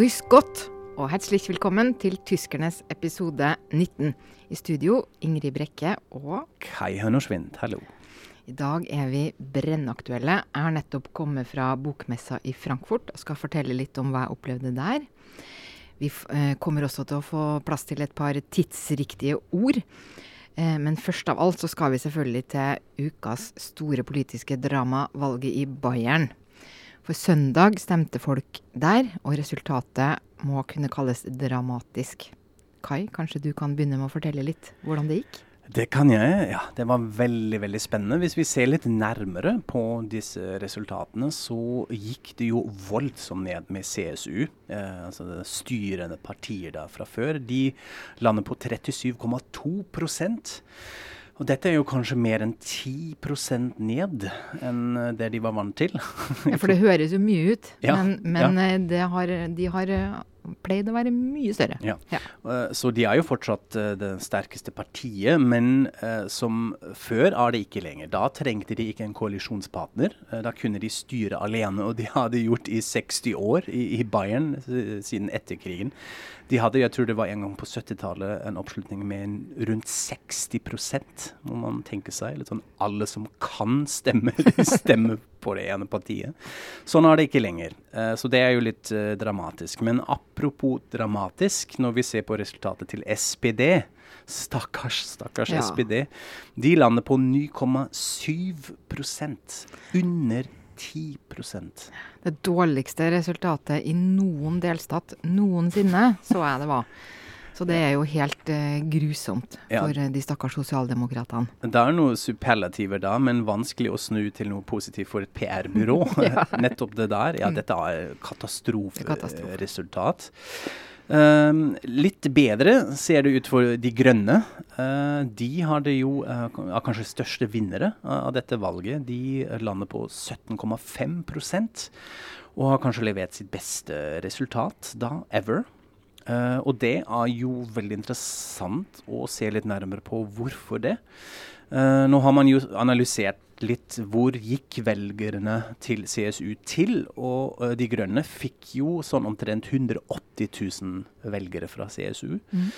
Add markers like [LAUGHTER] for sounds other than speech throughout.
Grüß Gott og herzlich velkommen til tyskernes episode 19. I studio Ingrid Brekke og Kai Hønnersvind, hallo. I dag er vi brennaktuelle. Jeg har nettopp kommet fra bokmessa i Frankfurt og skal fortelle litt om hva jeg opplevde der. Vi eh, kommer også til å få plass til et par tidsriktige ord. Eh, men først av alt så skal vi selvfølgelig til ukas store politiske drama, valget i Bayern. For søndag stemte folk der, og resultatet må kunne kalles dramatisk. Kai, kanskje du kan begynne med å fortelle litt hvordan det gikk? Det kan jeg. ja. Det var veldig veldig spennende. Hvis vi ser litt nærmere på disse resultatene, så gikk det jo voldsomt ned med CSU. Eh, altså det styrende partier da fra før. De lander på 37,2 og dette er jo kanskje mer enn 10% ned enn det de var vant til. ja, For det høres jo mye ut, ja, men, men ja. eh, har, de har pleid å være mye større. Ja. ja. Uh, så de er jo fortsatt uh, det sterkeste partiet, men uh, som før er det ikke lenger. Da trengte de ikke en koalisjonspartner. da kunne de styre alene, og de hadde gjort i 60 år i, Bayern siden etter krigen. De hadde, jeg tror det var en gang på 70-tallet, en oppslutning med en rundt 60 må man tenke seg. Litt sånn alle som kan stemme, stemmer [LAUGHS] på det ene partiet. Sånn er det ikke lenger. Uh, så det er jo litt uh, dramatisk. Men apropos dramatisk, når vi ser på resultatet til SPD Stakkars, stakkars ja. SPD. De lander på 9,7% Under 10% Det dårligste resultatet i noen delstat noensinne, så jeg det var. Så det er jo helt uh, grusomt for ja. de stakkars sosialdemokratene. Det er noen superlativer da, men vanskelig å snu til noe positivt for et PR-byrå. [LAUGHS] ja. [LAUGHS] Nettopp det der. Ja, mm. dette er katastroferesultat. Uh, litt bedre ser det ut for De grønne. Uh, de har det jo uh, er kanskje største vinnere av dette valget. De lander på 17,5% og har kanskje levert sitt beste resultat da ever. Uh, og det er jo veldig interessant å se litt nærmere på hvorfor det. Uh, nå har man jo analysert litt hvor gikk velgerne til CSU til, og uh, De Grønne fikk jo sånn omtrent 180 000 velgere fra CSU. Mm.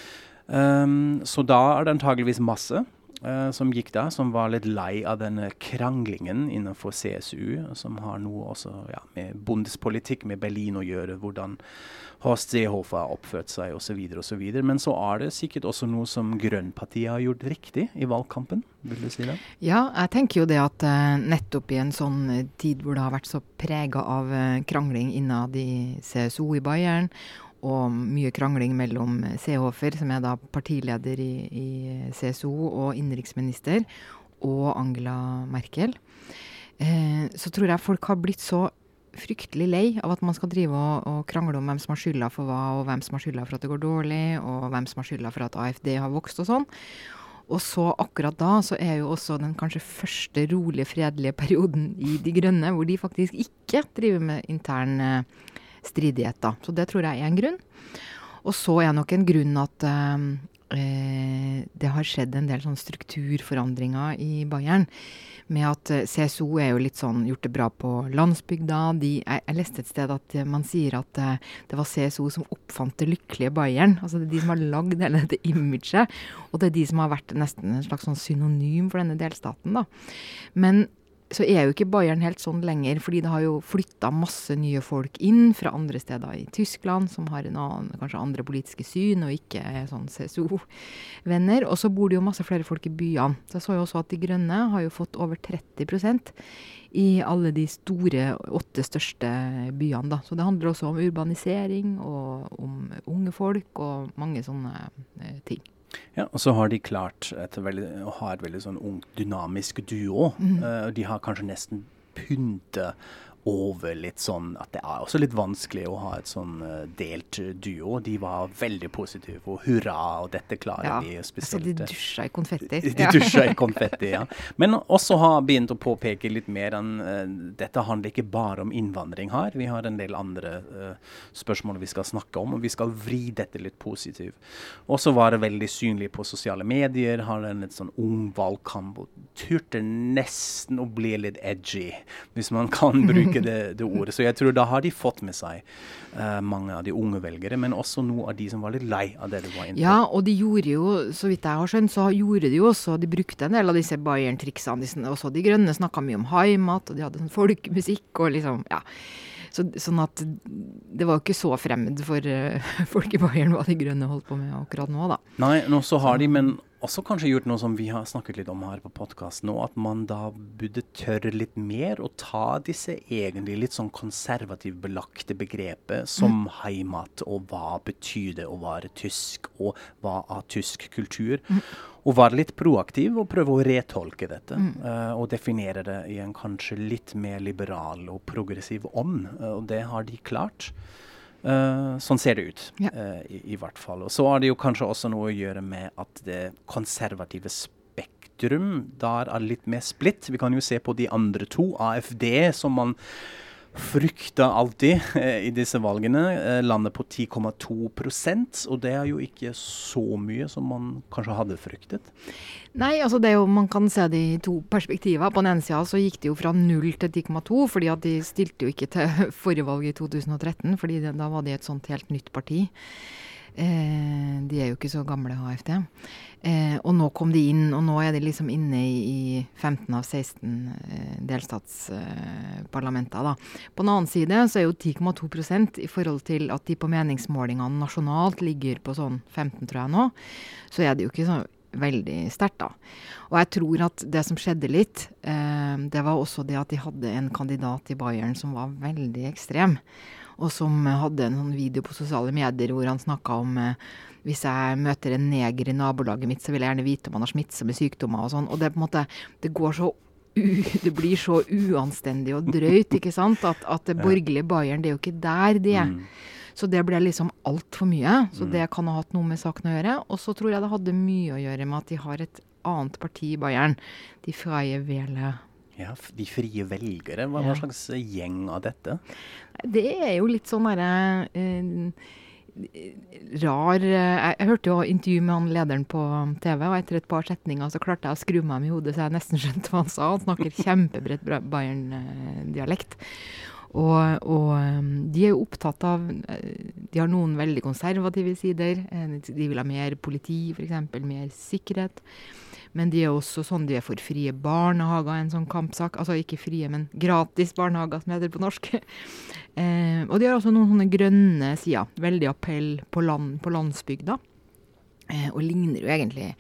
Um, så da er det antageligvis masse. Uh, som gikk da, som var litt lei av denne kranglingen innenfor CSU, som har noe også ja, med bondespolitikk, med Berlin å gjøre. Hvordan Horst Seehofer har oppført seg osv. osv. Men så er det sikkert også noe som Grønnpartiet har gjort riktig i valgkampen? vil du si det? Ja, jeg tenker jo det at uh, nettopp i en sånn tid hvor det har vært så prega av uh, krangling innad i CSO i Bayern, og mye krangling mellom Seehofer, som er da partileder i, i CSO, og innenriksminister, og Angela Merkel, eh, så tror jeg folk har blitt så fryktelig lei av at man skal drive og, og, krangle om hvem som har skylda for hva, og hvem som har skylda for at det går dårlig, og hvem som har skylda for at AFD har vokst og sånn. Og så akkurat da så er jo også den kanskje første rolige, fredelige perioden i De grønne, hvor de faktisk ikke driver med intern eh, stridigheter. Så det tror jeg er en grunn. Og så er nok en grunn at eh, eh det har skjedd en del sånn strukturforandringer i Bayern med at eh, CSO er jo litt sånn gjort det bra på landsbygda. De, jeg, jeg, leste et sted at man sier at eh, det var CSO som oppfant det lykkelige Bayern. Altså det er de som har lagd hele dette imaget. Og det er de som har vært nesten en slags sånn synonym for denne delstaten, da. Men så er jo ikke Bayern helt sånn lenger, fordi det har jo flytta masse nye folk inn fra andre steder i Tyskland, som har en annen, kanskje andre politiske syn, og ikke er sånn CSO-venner. Og så bor det jo masse flere folk i byene. Så jeg så jo også at De Grønne har jo fått over 30% i alle de store, åtte største byene. da. Så det handler også om urbanisering og om unge folk og mange sånne eh, ting. Ja, og så har de klart veldig, å ha et veldig sånn ungt, dynamisk duo. Mm. Uh, de har kanskje nesten pyntet over litt sånn at det er også litt vanskelig å ha et sånn uh, delt duo. De var veldig positive og hurra, og dette klarer ja, vi spesielt. Altså de dusja i konfetti. De, de dusja i konfetti, [LAUGHS] ja. Men også har begynt å påpeke litt mer enn uh, dette handler ikke bare om innvandring her. Vi har en del andre uh, spørsmål vi skal snakke om, og vi skal vri dette litt positivt. Også var det veldig synlig på sosiale medier. Har en litt sånn ung valgkamp og turte nesten å bli litt edgy, hvis man kan [LAUGHS] bruke bruke det, det, ordet. Så jeg tror da har de fått med seg uh, mange av de unge velgere, men også noen av de som var litt lei av det det var inne på. Ja, og de gjorde jo, så vidt jeg har skjønt, så gjorde de jo også De brukte en del av disse Bayern-triksene. Også De Grønne snakka mye om heimat, og de hadde sånn folkemusikk og liksom Ja. Så, sånn at det var jo ikke så fremmed for uh, [LAUGHS] folk i Bayern hva De Grønne holdt på med akkurat nå, da. Nei, nå så har de, men også kanskje gjort noe som vi har snakket litt om her på podkasten, at man da burde tørre litt mer å ta disse egentlig litt sånn konservativt belagte begrepet som mm. heimat, og hva betyr det å være tysk, og hva av tysk kultur? Mm. Og være litt proaktiv og prøve å retolke dette. Mm. Uh, og definere det i en kanskje litt mer liberal og progressiv ånd. Uh, og det har de klart. Uh, sånn ser det ut, ja. uh, i, i, hvert fall. Og så har det jo kanskje også noe å gjøre med at det konservative spektrum der er litt mer splitt. Vi kan jo se på de andre to, AFD, som man frykta alltid eh, i disse valgene. Eh, landet på 10,2% og det er jo ikke så mye som man kanskje hadde fryktet. Nei, altså det er jo, man kan se det i to perspektiver. På den ene sida så gikk det jo fra 0 til 10,2, fordi at de stilte jo ikke til forrige valg i 2013, fordi da var de et sånt helt nytt parti. Eh, de er jo ikke så gamle, HFD. Eh, og nå kom de inn, og nå er de liksom inne i, i 15 av 16 eh, delstatsparlamenter. På den annen side så er jo 10,2% i forhold til at de på meningsmålingene nasjonalt ligger på sånn 15, tror jeg nå, så er det jo ikke så veldig sterkt, da. Og jeg tror at det som skjedde litt, det var også det at de hadde en kandidat i Bayern som var veldig ekstrem og som hadde en sånn video på sosiale medier hvor han snakka om eh, hvis jeg møter en neger i nabolaget mitt, så vil jeg gjerne vite om han har smittsomme sykdommer og sånn. Og det på en måte Det går så u, [LAUGHS] det blir så uanstendig og drøyt, ikke sant? At, at det borgerlige Bayern, det er jo ikke der de er. Mm. Så det ble liksom altfor mye. Så mm. det kan ha hatt noe med saken å gjøre. Og så tror jeg det hadde mye å gjøre med at de har et annet parti i Bayern. De Freie Wele ja, De frie velgere, hva, hva slags gjeng av dette? Det er jo litt sånn derre uh, rar eh, jeg, jeg, hørte jo intervju med han lederen på TV, og etter et par setninger så klarte jeg å skru meg i hodet så jeg nesten skjønte hva han sa. Han snakker kjempebredt Bayern-dialekt. Og, og, eh, de er jo opptatt av eh, De har noen veldig konservative sider. De vil ha mer politi, f.eks. Mer sikkerhet. Men de er også sånn de er for frie barnehager, en sånn kampsak. Altså ikke frie, men gratis barnehager, som heter på norsk. [LAUGHS] eh, og de har også noen sånne grønne sider. Veldig appell på, land, på landsbygda. Eh, og ligner jo egentlig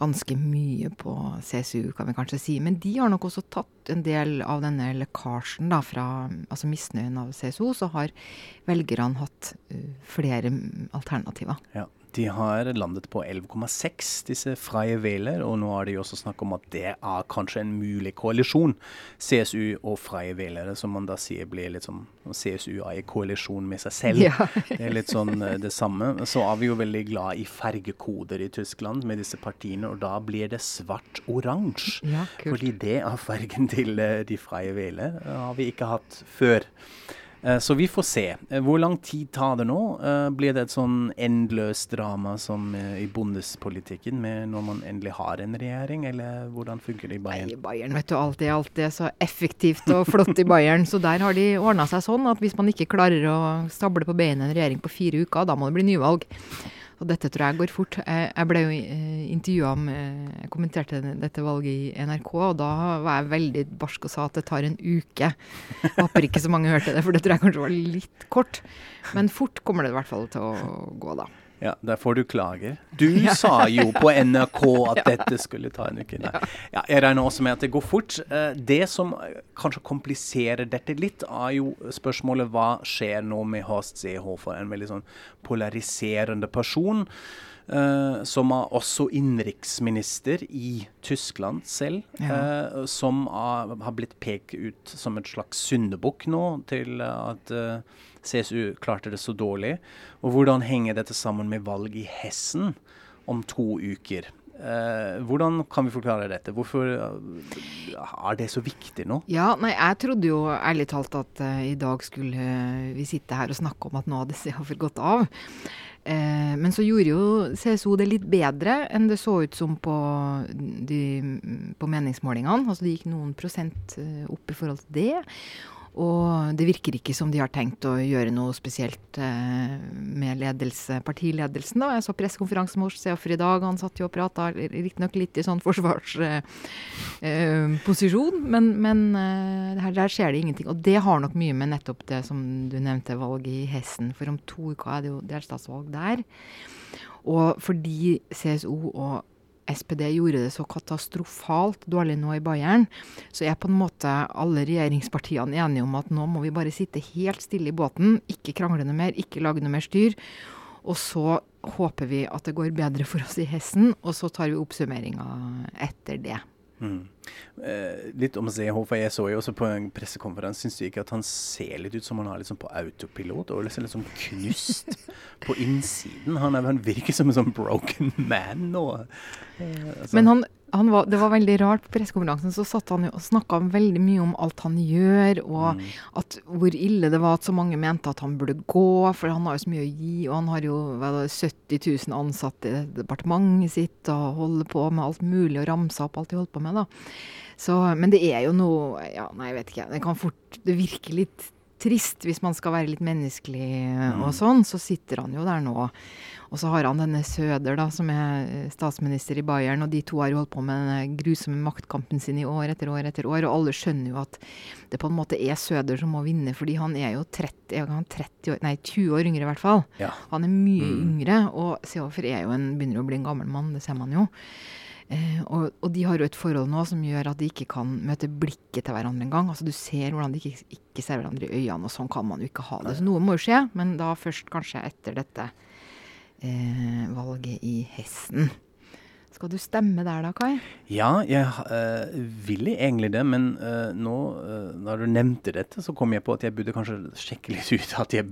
ganske mye på CSU, kan vi kanskje si. Men de har nok også tatt en del av denne lekkasjen da, fra altså misnøyen av CSO. Så har velgerne hatt uh, flere alternativer. Ja. De har landet på 11,6, disse Freie Wähler, og nå er det jo også snakk om at det er kanskje en mulig koalisjon. CSU og Freie Wähler, som man da sier blir litt sånn CSU er i koalisjon med seg selv. Ja. det er litt sånn eh, det samme. Så er vi jo veldig glad i fargekoder i Tyskland med disse partiene, og da blir det svart-oransje. Ja, fordi det er fargen til eh, de Freie Wähler. har vi ikke hatt før. Eh, så vi får se. Eh, hvor lang tid tar det nå? Eh, blir det et sånn endeløst drama som i bondespolitikken når man endelig har en regjering, eller hvordan funker det i Bayern? Nei, Bayern vet du, alt er, alt er så effektivt og flott i Bayern. så der har de ordna seg sånn at hvis man ikke klarer å stable på beina en regjering på fire uker, da må det bli nyvalg. Og dette tror jeg går fort. Jeg, ble jo eh, intervjua om Jeg kommenterte dette valget i NRK, og da var jeg veldig barsk og sa at det tar en uke. Jeg håper ikke så mange hørte det, for det tror jeg kanskje var litt kort. Men fort kommer det i hvert fall til å gå, da. Ja, der får du klager. Du [LAUGHS] sa jo på NRK at [LAUGHS] dette skulle ta en uke. Nei. Ja, jeg regner også med at det går fort. Eh, det som kanskje kompliserer dette litt, er jo spørsmålet hva skjer nå med Horst Seehofer, en veldig sånn polariserende person. Uh, som er også innenriksminister i Tyskland selv. Ja. Uh, som er, har blitt pekt ut som et slags syndebukk nå til at uh, CSU klarte det så dårlig. Og hvordan henger dette sammen med valg i Hessen om to uker? Eh, hvordan kan vi forklare dette? Hvorfor uh, er det så viktig nå? Ja, nei, Jeg trodde jo ærlig talt at uh, i dag skulle vi sitte her og snakke om at nå hadde CHF gått av. men så gjorde jo CSO det litt bedre enn det så ut som på, de, på meningsmålingene. Altså det gikk noen prosent opp i forhold til det. Og det virker ikke som de har tenkt å gjøre noe spesielt eh, med ledelse, partiledelsen. da. Jeg så pressekonferansen med Seofer i dag, han satt jo og prata riktignok litt i sånn forsvarsposisjon, eh, eh, men, men eh, her, der skjer det ingenting. Og det har nok mye med nettopp det som du nevnte, valget i Hessen. For om to uker er det jo delstatsvalg der. Og fordi CSO og SPD gjorde det så katastrofalt dårlig nå i Bayern, så er på en måte alle regjeringspartiene enige om at nå må vi bare sitte helt stille i båten, ikke krangle noe mer, ikke lage noe mer styr. Og så håper vi at det går bedre for oss i Hessen, og så tar vi oppsummeringa etter det. Mm. Eh, litt om Seehofer. Jeg så jo også på en pressekonferanse. Syns du ikke at han ser litt ut som han har liksom på autopilot? Og liksom litt sånn knust [LAUGHS] på innsiden. Han, er, han virker som en sånn broken man nå. Eh, altså. Men han var, det var veldig rart. På pressekonferansen så satt han jo og snakka veldig mye om alt han gjør, og mm. at, hvor ille det var at så mange mente at han burde gå, for han har jo så mye å gi. Og han har jo det, 70 000 ansatte i departementet sitt og holder på med alt mulig og ramser opp alt de holder på med. da. Så, men det er jo noe ja, Nei, jeg vet ikke. Det kan fort Det virker litt trist hvis man skal være litt menneskelig mm. og sånn. Så sitter han jo der nå og så har han denne Søder, da, som er eh, statsminister i Bayern, og de to har jo holdt på med den grusomme maktkampen sin i år etter år etter år. Og alle skjønner jo at det på en måte er Søder som må vinne, fordi han er jo 30, han 30 år, nei, 20 år yngre i hvert fall. Ja. Han er mye mm. yngre, og Seofer er jo en, begynner å bli en gammel mann, det ser man jo. Eh, og, og, de har jo et forhold nå som gjør at de ikke kan møte blikket til hverandre engang. Altså, du ser hvordan de ikke, ikke ser hverandre i øynene, og sånn kan man jo ikke ha det. Så noe må jo skje, men da først kanskje etter dette eh, valget i Hessen. Skal du stemme der da, Kai? Ja, jeg uh, ville egentlig det. Men uh, nå, uh, når du nevnte dette, så kom jeg på at jeg burde kanskje sjekke litt ut at jeg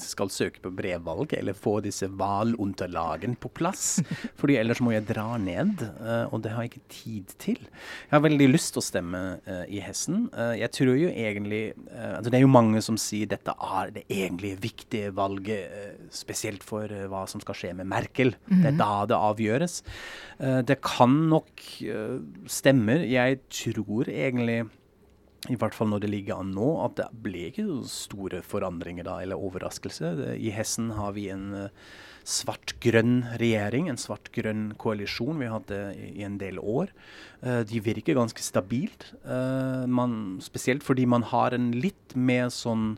skal søke på brevvalg, eller få disse valunderlagene på plass. [LAUGHS] fordi ellers må jeg dra ned, uh, og det har jeg ikke tid til. Jeg har veldig lyst til å stemme uh, i Hessen. Uh, jeg tror jo egentlig altså Det er jo mange som sier dette er det egentlig viktige valget, spesielt for hva som skal skje med Merkel. Mm -hmm. Det er mhm. da det avgjøres. det kan nok stemme. Jeg tror egentlig i hvert fall når det ligger an nå, at det ble ikke store forandringer da, eller overraskelse. I Hessen har vi en uh, svart-grønn regjering, en svart-grønn koalisjon. Vi har hatt det i en del år. Uh, de virker ganske stabilt, uh, man, spesielt fordi man har en litt mer sånn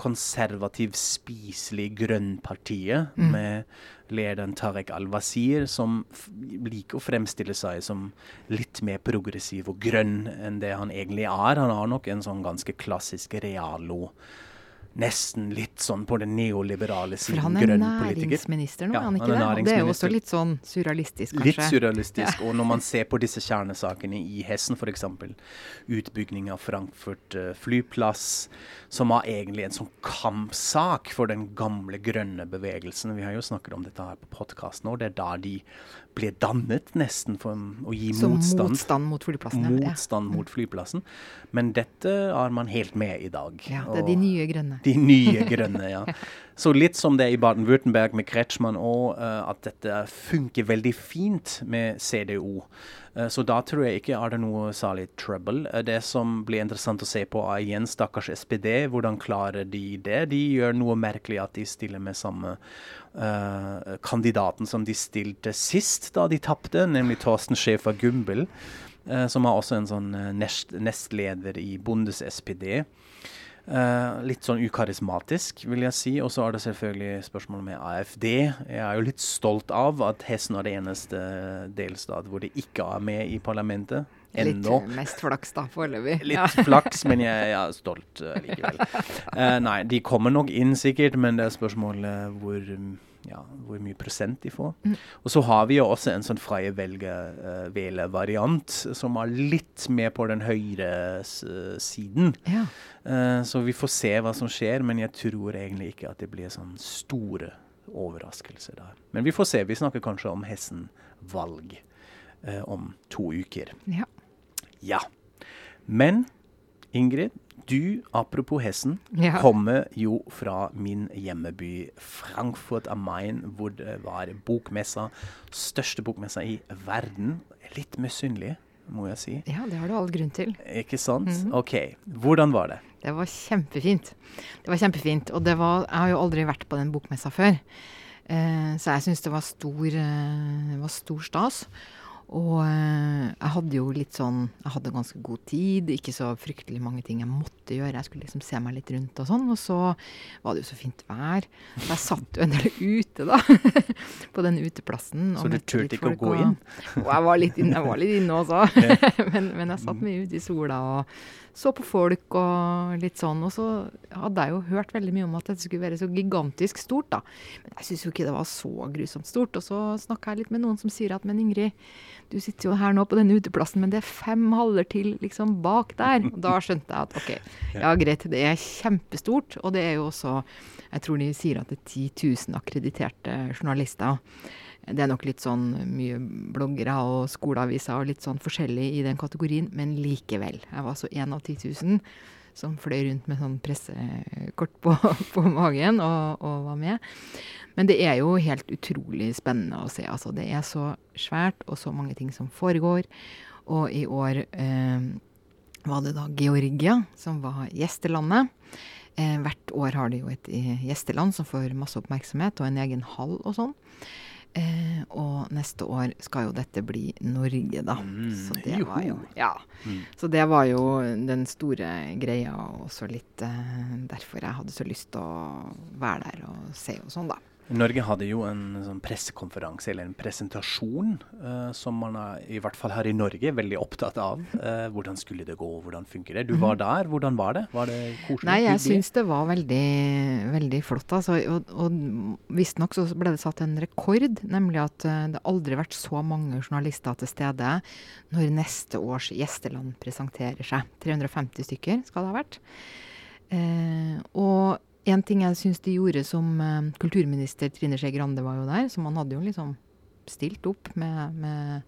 konservativ, spiselig grønnpartiet mm. med lederen Tarek al-Wazir, som liker å fremstille seg som litt mer progressiv og grønn enn det han egentlig er. Han har nok en sånn ganske klassisk realo nesten litt sånn på den neoliberale siden. For han er næringsminister nå, ja, han ikke han er det? Og det er jo også litt sånn surrealistisk, kanskje? Litt surrealistisk. Ja. Og når man ser på disse kjernesakene i Hessen, f.eks. utbygging av Frankfurt uh, flyplass, som var egentlig en sånn kampsak for den gamle grønne bevegelsen. Vi har jo snakket om dette her på podkasten, og det er da de ble dannet, nesten, for å gi Så motstand. motstand mot flyplassen? Motstand ja. mot flyplassen. Men dette er man helt med i dag. Ja, det er de nye grønne. De nye grønne, ja. Så litt som det er i Baden-Würtemberg med Kretschmann òg, eh, at dette funker veldig fint med CDO. Eh, så da tror jeg ikke er det noe særlig trouble. Eh, det som blir interessant å se på, er igjen stakkars SPD. Hvordan klarer de det? De gjør noe merkelig at de stiller med samme uh, kandidaten som de stilte sist da de tapte, nemlig Torsten Schäfer Gumbel. Uh, som er også en sånn nest, nestleder i Bundes-SPD. Uh, litt sånn ukarismatisk, vil jeg si. Og så er det selvfølgelig spørsmålet med AFD. Jeg er jo litt stolt av at Hessen er det eneste delstat hvor de ikke er med i parlamentet. Ennå. Litt mest flaks, da, foreløpig. [LAUGHS] Litt ja. flaks, men jeg, jeg, er stolt uh, likevel. Uh, [LAUGHS] nei, de kommer nok inn sikkert, men det er spørsmålet hvor ja, hvor mye prosent de får. Mm. Og så har vi jo også en sånn freie velge-variant, uh, som er litt mer på den høyre uh, siden. Ja. Uh, så vi får se hva som skjer, men jeg tror egentlig ikke at det blir sånn store overraskelser der. Men vi får se. Vi snakker kanskje om Hessen-valg om to uker. Ja. ja. Men Ingrid, du, apropos Hessen, ja. kommer jo fra min hjemmeby Frankfurt am Main, hvor det var bokmessa, største bokmessa i verden. Litt misunnelig. må jeg si. Ja, det har du all grunn til. Ikke sant? Mm -hmm. OK. Hvordan var det? Det var kjempefint. Det var kjempefint. Og det var Jeg har jo aldri vært på den bokmessa før. Eh, så jeg syns det var stor, eh, var stor stas. Og eh, jeg hadde jo litt sånn Jeg hadde ganske god tid, ikke så fryktelig mange ting jeg måtte gjøre. Jeg skulle liksom se meg litt rundt og sånn. Og så var det jo så fint vær. Så jeg satt jo en del ute, da. [LAUGHS] på den uteplassen. Så du turte ikke å gå inn? Og, jeg var litt inne, jeg var litt inne også. [LAUGHS] [LAUGHS] men, men, jeg satt mye ute i sola og så på folk og litt sånn. Og så hadde jeg jo hørt veldig mye om at dette skulle være så gigantisk stort, da. Men jeg syns jo ikke det var så grusomt stort. Og så snakka jeg litt med noen som sier at men Ingrid, du sitter jo her nå på denne uteplassen, men det er fem haller til liksom bak der. Og da skjønte jeg at OK, ja greit, det er kjempestort. Og det er jo også, jeg tror de sier at det er 10 000 akkrediterte journalister. Det er nok litt sånn mye bloggere og skoleaviser og litt sånn forskjellig i den kategorien, men likevel. Jeg var altså én av 10 000 som fløy rundt med sånn pressekort på, [LAUGHS] på magen og, og, var med. Men det er jo helt utrolig spennende å se. Altså, det er så svært og så mange ting som foregår. Og i år eh, var det da Georgia som var gjestelandet. Eh, hvert år har de jo et eh, gjesteland som får masse oppmerksomhet, og en egen hall og sånn. Eh, og neste år skal jo dette bli Norge, da. Mm, så det var jo Ja. Mm. Så det var jo den store greia, og også litt eh, derfor jeg hadde så lyst til å være der og se og sånn, da. Norge hadde jo en sånn pressekonferanse, eller en presentasjon, uh, som man er, i hvert fall her i Norge veldig opptatt av. Uh, hvordan skulle det gå, hvordan funker det? Du var mhm. der, hvordan var det? Var det koselig? Nei, jeg syns det var veldig, veldig flott. Altså, og og visstnok så ble det satt en rekord, nemlig at uh, det aldri har vært så mange journalister til stede når neste års gjesteland presenterer seg. 350 stykker skal det ha vært. og en ting jeg syns de gjorde som eh, kulturminister Trine Skei Grande var jo der, så man hadde jo liksom stilt opp med, med,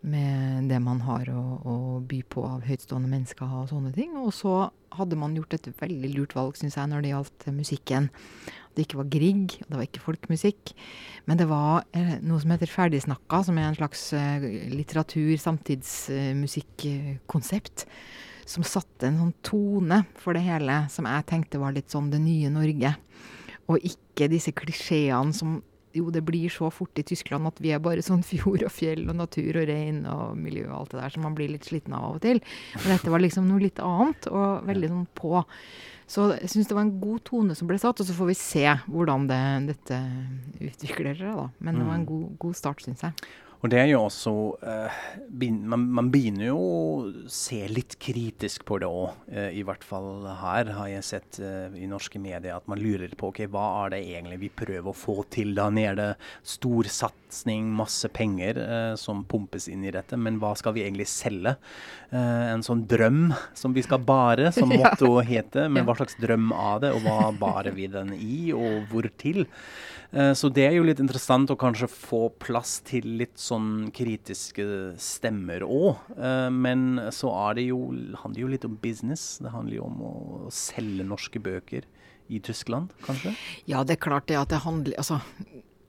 med det man har å, å, by på av høytstående mennesker og sånne ting. Og så hadde man gjort et veldig lurt valg, syns jeg, når det gjaldt musikken. Det ikke var Grieg, det var ikke folkemusikk. Men det var eh, noe som heter Ferdigsnakka, som er en slags eh, litteratur, samtidsmusikkonsept. Eh, som satte en sånn tone for det hele, som jeg tenkte var litt sånn det nye Norge. Og ikke disse klisjeene som jo, det blir så fort i Tyskland at vi er bare sånn fjord og fjell og natur og rein og miljø og alt det der som man blir litt sliten av av og til. Men dette var liksom noe litt annet, og veldig sånn på. Så jeg syns det var en god tone som ble satt, og så får vi se hvordan det, dette utvikler seg, da. Men det var en mm. god, god start, syns jeg. Og det er jo også uh, man, man, begynner jo å se litt kritisk på det òg. Eh, I hvert fall her har jeg sett uh, i norske medier at man lurer på ok, hva er det egentlig vi prøver å få til da nede. Stor satsing, masse penger som pumpes inn i dette, men hva skal vi egentlig selge? en sånn drøm som vi skal bare, som [LAUGHS] mottoet heter. Men hva slags drøm av det, og hva barer vi den i, og hvor til? Eh, så det er jo litt interessant å kanskje få plass til litt sånn kritiske stemmer òg. Eh, men så er det jo, handler jo litt om business. Det handler jo om å selge norske bøker i Tyskland, kanskje? Ja, det er klart det at det handler Altså,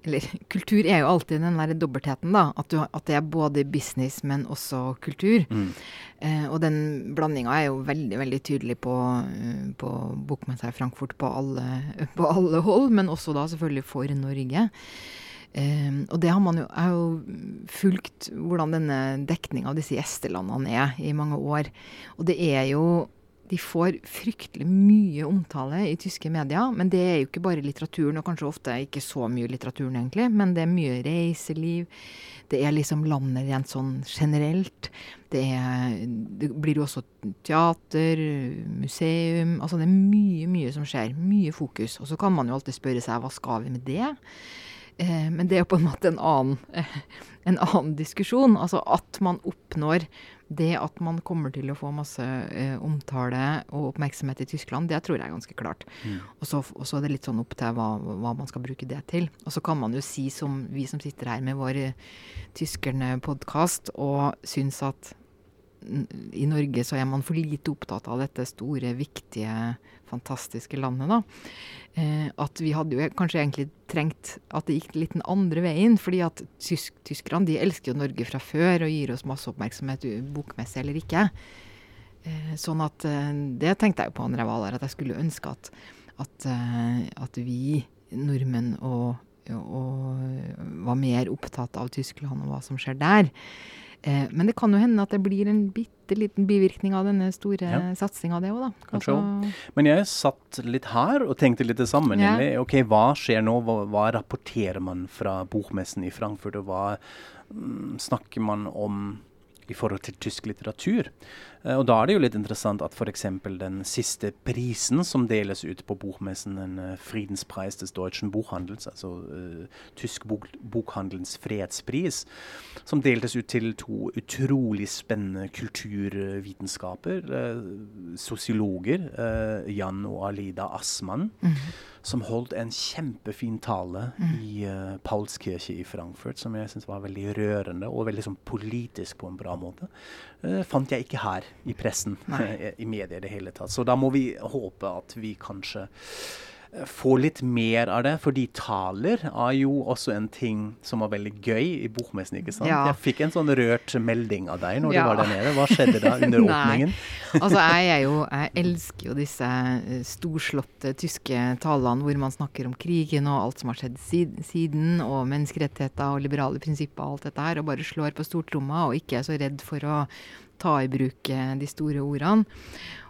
eller [LAUGHS] kultur er jo alltid den der dobbeltheten, da. At, du, at, det er både business, men også kultur. Mm. Eh, og den blandinga er jo veldig veldig tydelig på, uh, på Bokmessa i Frankfurt på alle, [LAUGHS] på alle, hold, men også da selvfølgelig for Norge. Eh, og det har man jo, har jo fulgt hvordan denne dekninga av disse gjestelandene er i mange år. Og det er jo de får fryktelig mye omtale i tyske medier. Men det er jo ikke bare litteraturen, og kanskje ofte ikke så mye litteraturen, egentlig. Men det er mye reiseliv. Det er liksom landet rent sånn generelt. Det, er, det blir jo også teater, museum Altså det er mye, mye som skjer. Mye fokus. Og så kan man jo alltid spørre seg hva skal vi med det? Eh, men det er jo på en måte en annen, [LAUGHS] en annen diskusjon. Altså at man oppnår det at man kommer til å få masse eh, omtale og oppmerksomhet i Tyskland, det tror jeg er ganske klart. Mm. Og, så, og, så, er det litt sånn opp til hva, hva, man skal bruke det til. Og så kan man jo si, som vi som sitter her med vår eh, tyskerne-podkast, og syns at i Norge så er man for lite opptatt av dette store, viktige, fantastiske landet, da. Eh, at vi hadde jo kanskje egentlig trengt at det gikk litt den andre veien. fordi at tysk, tyskerne de elsker jo Norge fra før og gir oss masse oppmerksomhet, bokmessig eller ikke. Eh, sånn at eh, det tenkte jeg jo på når jeg var der, at jeg skulle ønske at, at, eh, at vi nordmenn og, og var mer opptatt av Tyskland og hva som skjer der. Eh, men det kan jo hende at det blir en bitte liten bivirkning av denne store ja. satsinga, det òg, da. Kanskje altså, Men jeg satt litt her og tenkte litt det samme. Ja. ok, hva skjer nå? Hva, hva, rapporterer man fra bokmessen i Frankfurt, og hva mm, snakker man om i forhold til tysk litteratur. Uh, og da er det jo litt interessant at f.eks. den siste prisen som deles ut på bokmessen, en uh, Friedenspreis des Deutschen Buchhandels, altså uh, tysk bok bokhandelens fredspris, som deltes ut til to utrolig spennende kulturvitenskaper, sosiologer, Jan og Alida Assmann. Mm -hmm som holdt en kjempefin tale mm. i uh, Paulskirche i Frankfurt, som jeg syns var veldig rørende og veldig sånn politisk på en bra måte. Uh, fant jeg ikke her i pressen, [LAUGHS] i media i det hele tatt. Så da må vi håpe at vi kanskje få litt mer av det. Fordi taler er jo også en ting som var veldig gøy i bokmessen. ikke sant? Ja. Jeg fikk en sånn rørt melding av deg når ja. du var der nede. Hva skjedde da under [LAUGHS] åpningen? altså, jeg, jo, jeg, elsker jo disse eh, storslåtte tyske talene hvor man snakker om krigen og alt som har skjedd siden, og menneskerettigheter og liberale prinsipper og alt dette her, og bare slår på stortromma og ikke er så redd for å ta i bruk eh, de store ordene.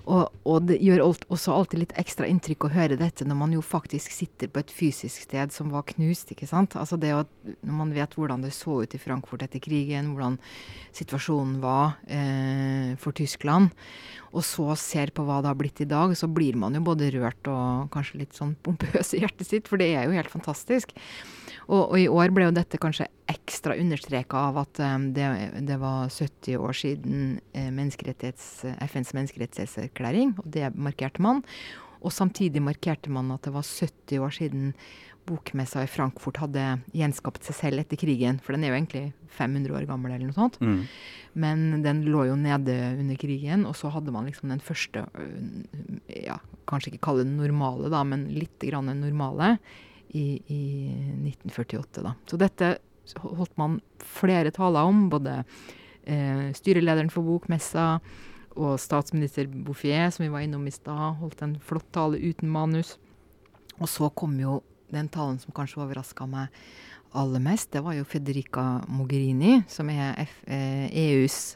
Og, og, det gjør også alltid litt ekstra inntrykk å høre dette når man jo faktisk sitter på et fysisk sted som var knust. ikke sant? Altså det å, Når man vet hvordan det så ut i Frankfurt etter krigen, hvordan situasjonen var eh, for Tyskland, og så ser på hva det har blitt i dag, så blir man jo både rørt og kanskje litt sånn pompøs i hjertet sitt, for det er jo helt fantastisk. Og, og, i år ble jo dette kanskje ekstra understreka av at eh, det, det, var 70 år siden eh, menneskerettighets, FNs menneskerettighetserklæring, og det markerte man. Og samtidig markerte man at det var 70 år siden bokmessa i Frankfurt hadde gjenskapt seg selv etter krigen. For den er jo egentlig 500 år gammel, eller noe sånt. Mm. Men den lå jo nede under krigen, og så hadde man liksom den første ja, Kanskje ikke kalle den normale, da, men litt grann normale i, i 1948. Da. Så dette holdt man flere taler om. Både eh, styrelederen for Bokmessa og statsminister Bouffier, som vi var innom i stad, holdt en flott tale uten manus. Og så kom jo den talen som kanskje overraska meg aller mest. Det var jo Federica Mogherini, som er F eh, EUs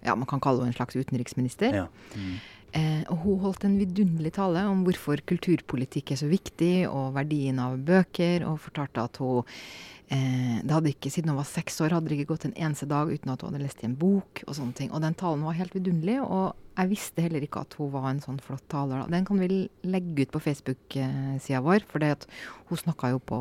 ja, man kan kalle henne en slags utenriksminister. Ja. Mm. Eh, og hun holdt en vidunderlig tale om hvorfor kulturpolitikk er så viktig, og verdien av bøker, og fortalte at hun det hadde ikke, Siden hun var seks år, hadde det ikke gått en eneste dag uten at hun hadde lest i en bok. Og sånne ting. Og den talen var helt vidunderlig. og jeg visste heller ikke at hun var en sånn flott taler. Den kan vi legge ut på Facebook-sida vår, for hun snakka jo på,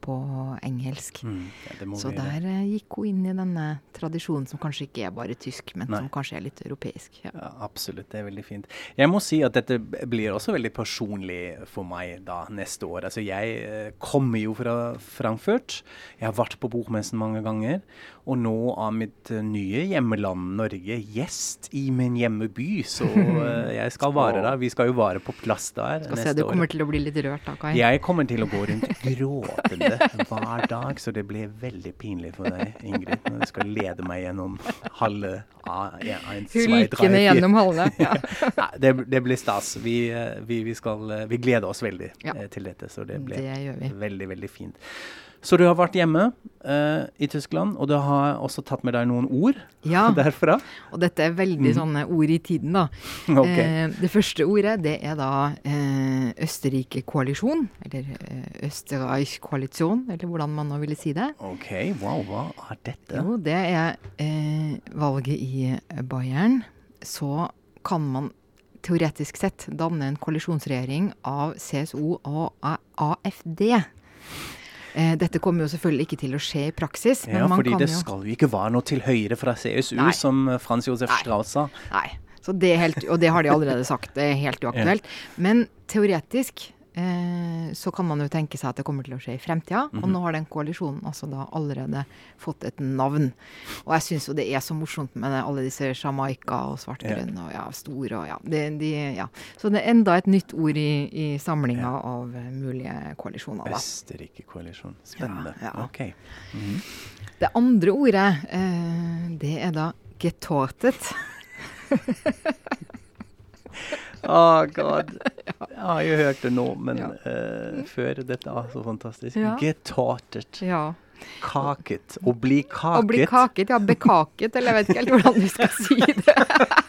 på engelsk. Mm, ja, så der det. gikk hun inn i denne tradisjonen som kanskje ikke er bare tysk, men Nei. som kanskje er litt europeisk. Ja. ja. Absolutt, det er veldig fint. Jeg må si at dette blir også veldig personlig for meg da neste år. Altså jeg uh, kommer jo fra Frankfurt. Jeg har vært på bokmessen mange ganger. Og nå av mitt uh, nye hjemmeland Norge gjest i min hjemmeby så uh, [LAUGHS] jeg skal vare da, Vi skal jo vare på plass der skal neste se, Du kommer år. til å bli litt rørt da, Kai? Jeg kommer til å gå rundt [LAUGHS] gråtende hver dag, så det blir veldig pinlig for deg, Ingrid, når du skal lede meg gjennom halve Hulkende gjennom halve. [LAUGHS] Ja. det, det, blir stas. Vi, eh, vi, vi, skal, eh, vi gleder oss veldig ja. til dette, så det blir det veldig, veldig fint. Så du har vært hjemme uh, i Tyskland, og du har også tatt med deg noen ord ja, [LAUGHS] derfra? og dette er veldig mm. sånne ord i tiden, da. [LAUGHS] Okay. Uh, det første ordet, det er da uh, Østerrike-koalisjon, eller uh, Østerreich-koalisjon, eller hvordan man nå ville si det. Ok, wow, hva er dette? Jo, det er valget i Bayern. Så kan man teoretisk sett danne en koalisjonsregjering av CSO og AFD. Eh, dette kommer jo selvfølgelig ikke til å skje i praksis. ja, fordi det jo... skal jo ikke være noe til høyre fra CSU, Nei. som eh, Frans Josef Strauss sa. Nei, helt, og det har de allerede sagt. Det er helt uaktuelt. Men teoretisk eh, så kan man jo tenke seg at det kommer til å skje i fremtida. Og Mhm. nå har den koalisjonen altså da allerede fått et navn. Og jeg syns jo det er så morsomt med det, alle disse Jamaica og svartgrønn og ja, store og ja, de, de, ja. Så det er enda et nytt ord i, i samlinga Ja. av eh, mulige koalisjoner. Østerrike-koalisjon. Spennende. Ja, ja. Ok. Mhm. Det andre ordet, eh, det er da getortet. [LAUGHS] Oh god. [LAUGHS] Jeg har jo hørt det nå, men Ja. uh, før dette er så fantastisk. Ja. Getartet. Ja. Kaket. Å bli kaket. Å bli kaket, ja. Bekaket, eller jeg vet ikke helt hvordan vi skal si det. [LAUGHS]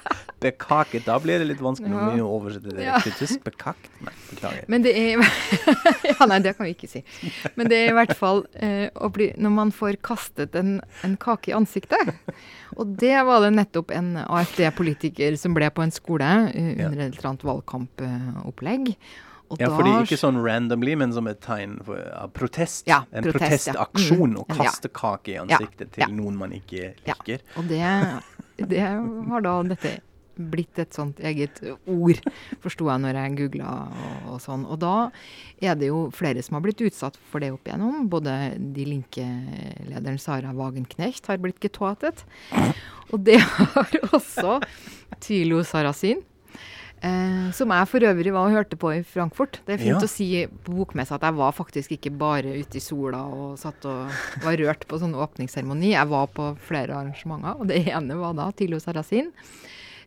Bekaket. Da blir det litt vanskelig Ja. å oversette det det Ja. Bekakt. Nei, beklager. Men det er [LAUGHS] Ja, nei, det kan vi ikke si. Men det er i hvert fall eh, å bli Når man får kastet en, en kake i ansiktet. Og det var det nettopp en AFD-politiker som ble på en skole Ja. under et eller annet valgkampopplegg. Og Ja, fordi ikke sånn randomly, men som et tegn for ja, protest. Ja, en protest, ja. protestaksjon. Mm, Å ja. kaste kake i ansiktet Ja, til noen man ikke Ja. liker. Og det, det var da dette blitt et sånt eget ord, forsto jeg når jeg googla og, og sånn. Og da er det jo flere som har blitt utsatt for det opp igjennom. Både De Linke-lederen Sara Wagenknecht har blitt getoatet. Og det har [LAUGHS] også Tylo Sarasin. Eh, som jeg for øvrig var og hørte på i Frankfurt. Det er fint Ja. å si på bokmessa at jeg var faktisk ikke bare ute i sola og satt og var rørt på sånn åpningsseremoni. Jeg var på flere arrangementer, og det ene var da Tilo Sarasin.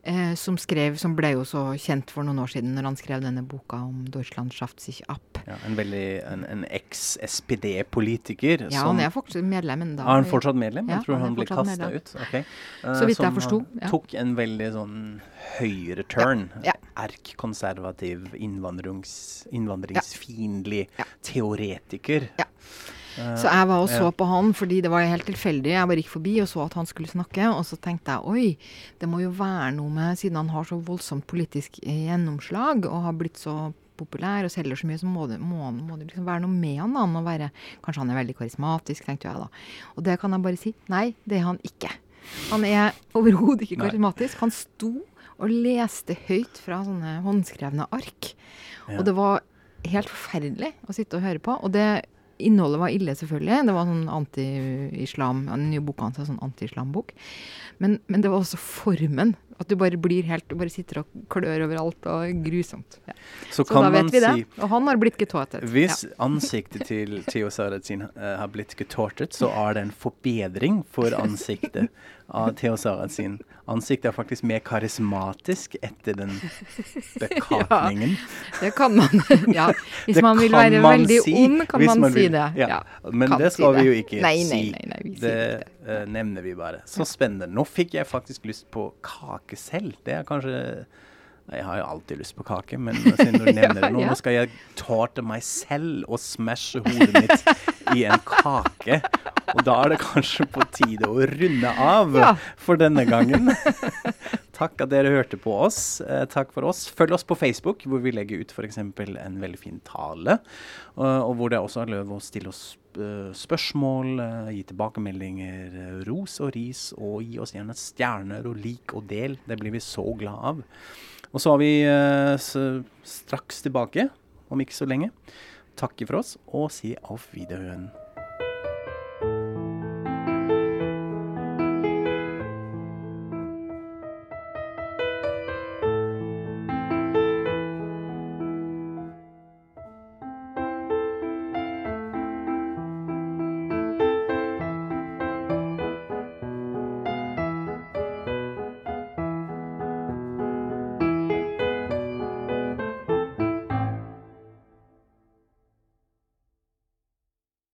Eh, som, skrev, som ble jo så kjent for noen år siden når han skrev denne boka om Deutschland schafft sich ab. Ja, en veldig en, en eks-SPD-politiker. Ja, han er fortsatt medlem ennå. Er han fortsatt medlem? Ja, jeg tror han han, ble kasta ut. Okay. Eh, Så vidt jeg forsto, ja. tok en veldig sånn høyere turn. Ja, ja. Erk-konservativ, innvandrings, innvandringsfiendtlig Ja. teoretiker. Ja. Eh, Så jeg var og så på han fordi det var helt tilfeldig. Jeg bare gikk forbi og så at han skulle snakke, og så tenkte jeg oi, det må jo være noe med Siden han har så voldsomt politisk gjennomslag og har blitt så populær og selger så mye, så må det, må, må det liksom være noe med han. han og være, Kanskje han er veldig karismatisk, tenkte jeg da. Og det kan jeg bare si. Nei, det er han ikke. Han er overhodet ikke karismatisk. Han sto og leste høyt fra sånne håndskrevne ark. Ja. Og det var helt forferdelig å sitte og høre på. Og det innholdet var ille, selvfølgelig. Det var sånn anti-islam Den nye boka hans er sånn anti-islam-bok. Men, men det var også formen. At du bare blir helt Du bare sitter og klør overalt og grusomt. Ja. Så, Så kan da man vet vi det. si Og han har blitt getåtet. Hvis [LAUGHS] ansiktet til Theo Sarrazin eh, har blitt getortet, så er det en forbedring for ansiktet av Theo Sarrazin. Ansiktet er faktisk mer karismatisk etter den bekapningen. [LAUGHS] Ja, det kan man. [LAUGHS] ja. Hvis Det man vil være veldig si, ond, kan man, man si vil. det. Ja. Men det det si skal vi jo ikke nei, si. Nei, nei, nei, vi sier det eh, nevner vi bare. Så spennende. Nå fikk jeg faktisk lyst på kake selv. Det er kanskje Jeg har jo alltid lyst på kake, men [LAUGHS] siden du nevner det nå, nå skal jeg tårte meg selv og smashe hodet mitt i en kake. Og da er det kanskje på tide å runde av Ja. for denne gangen. Takk at dere hørte på oss. Eh, takk for oss. Følg oss på Facebook, hvor vi legger ut f.eks. en veldig fin tale. og- og hvor det også er lov å stille oss spørsmål, eh, gi tilbakemeldinger, eh, ros og ris, og gi oss gjerne stjerner og lik og del. Det blir vi så glad av. Og så er vi eh, straks tilbake, om ikke så lenge. Takker for oss, og sier auf Wiederhören.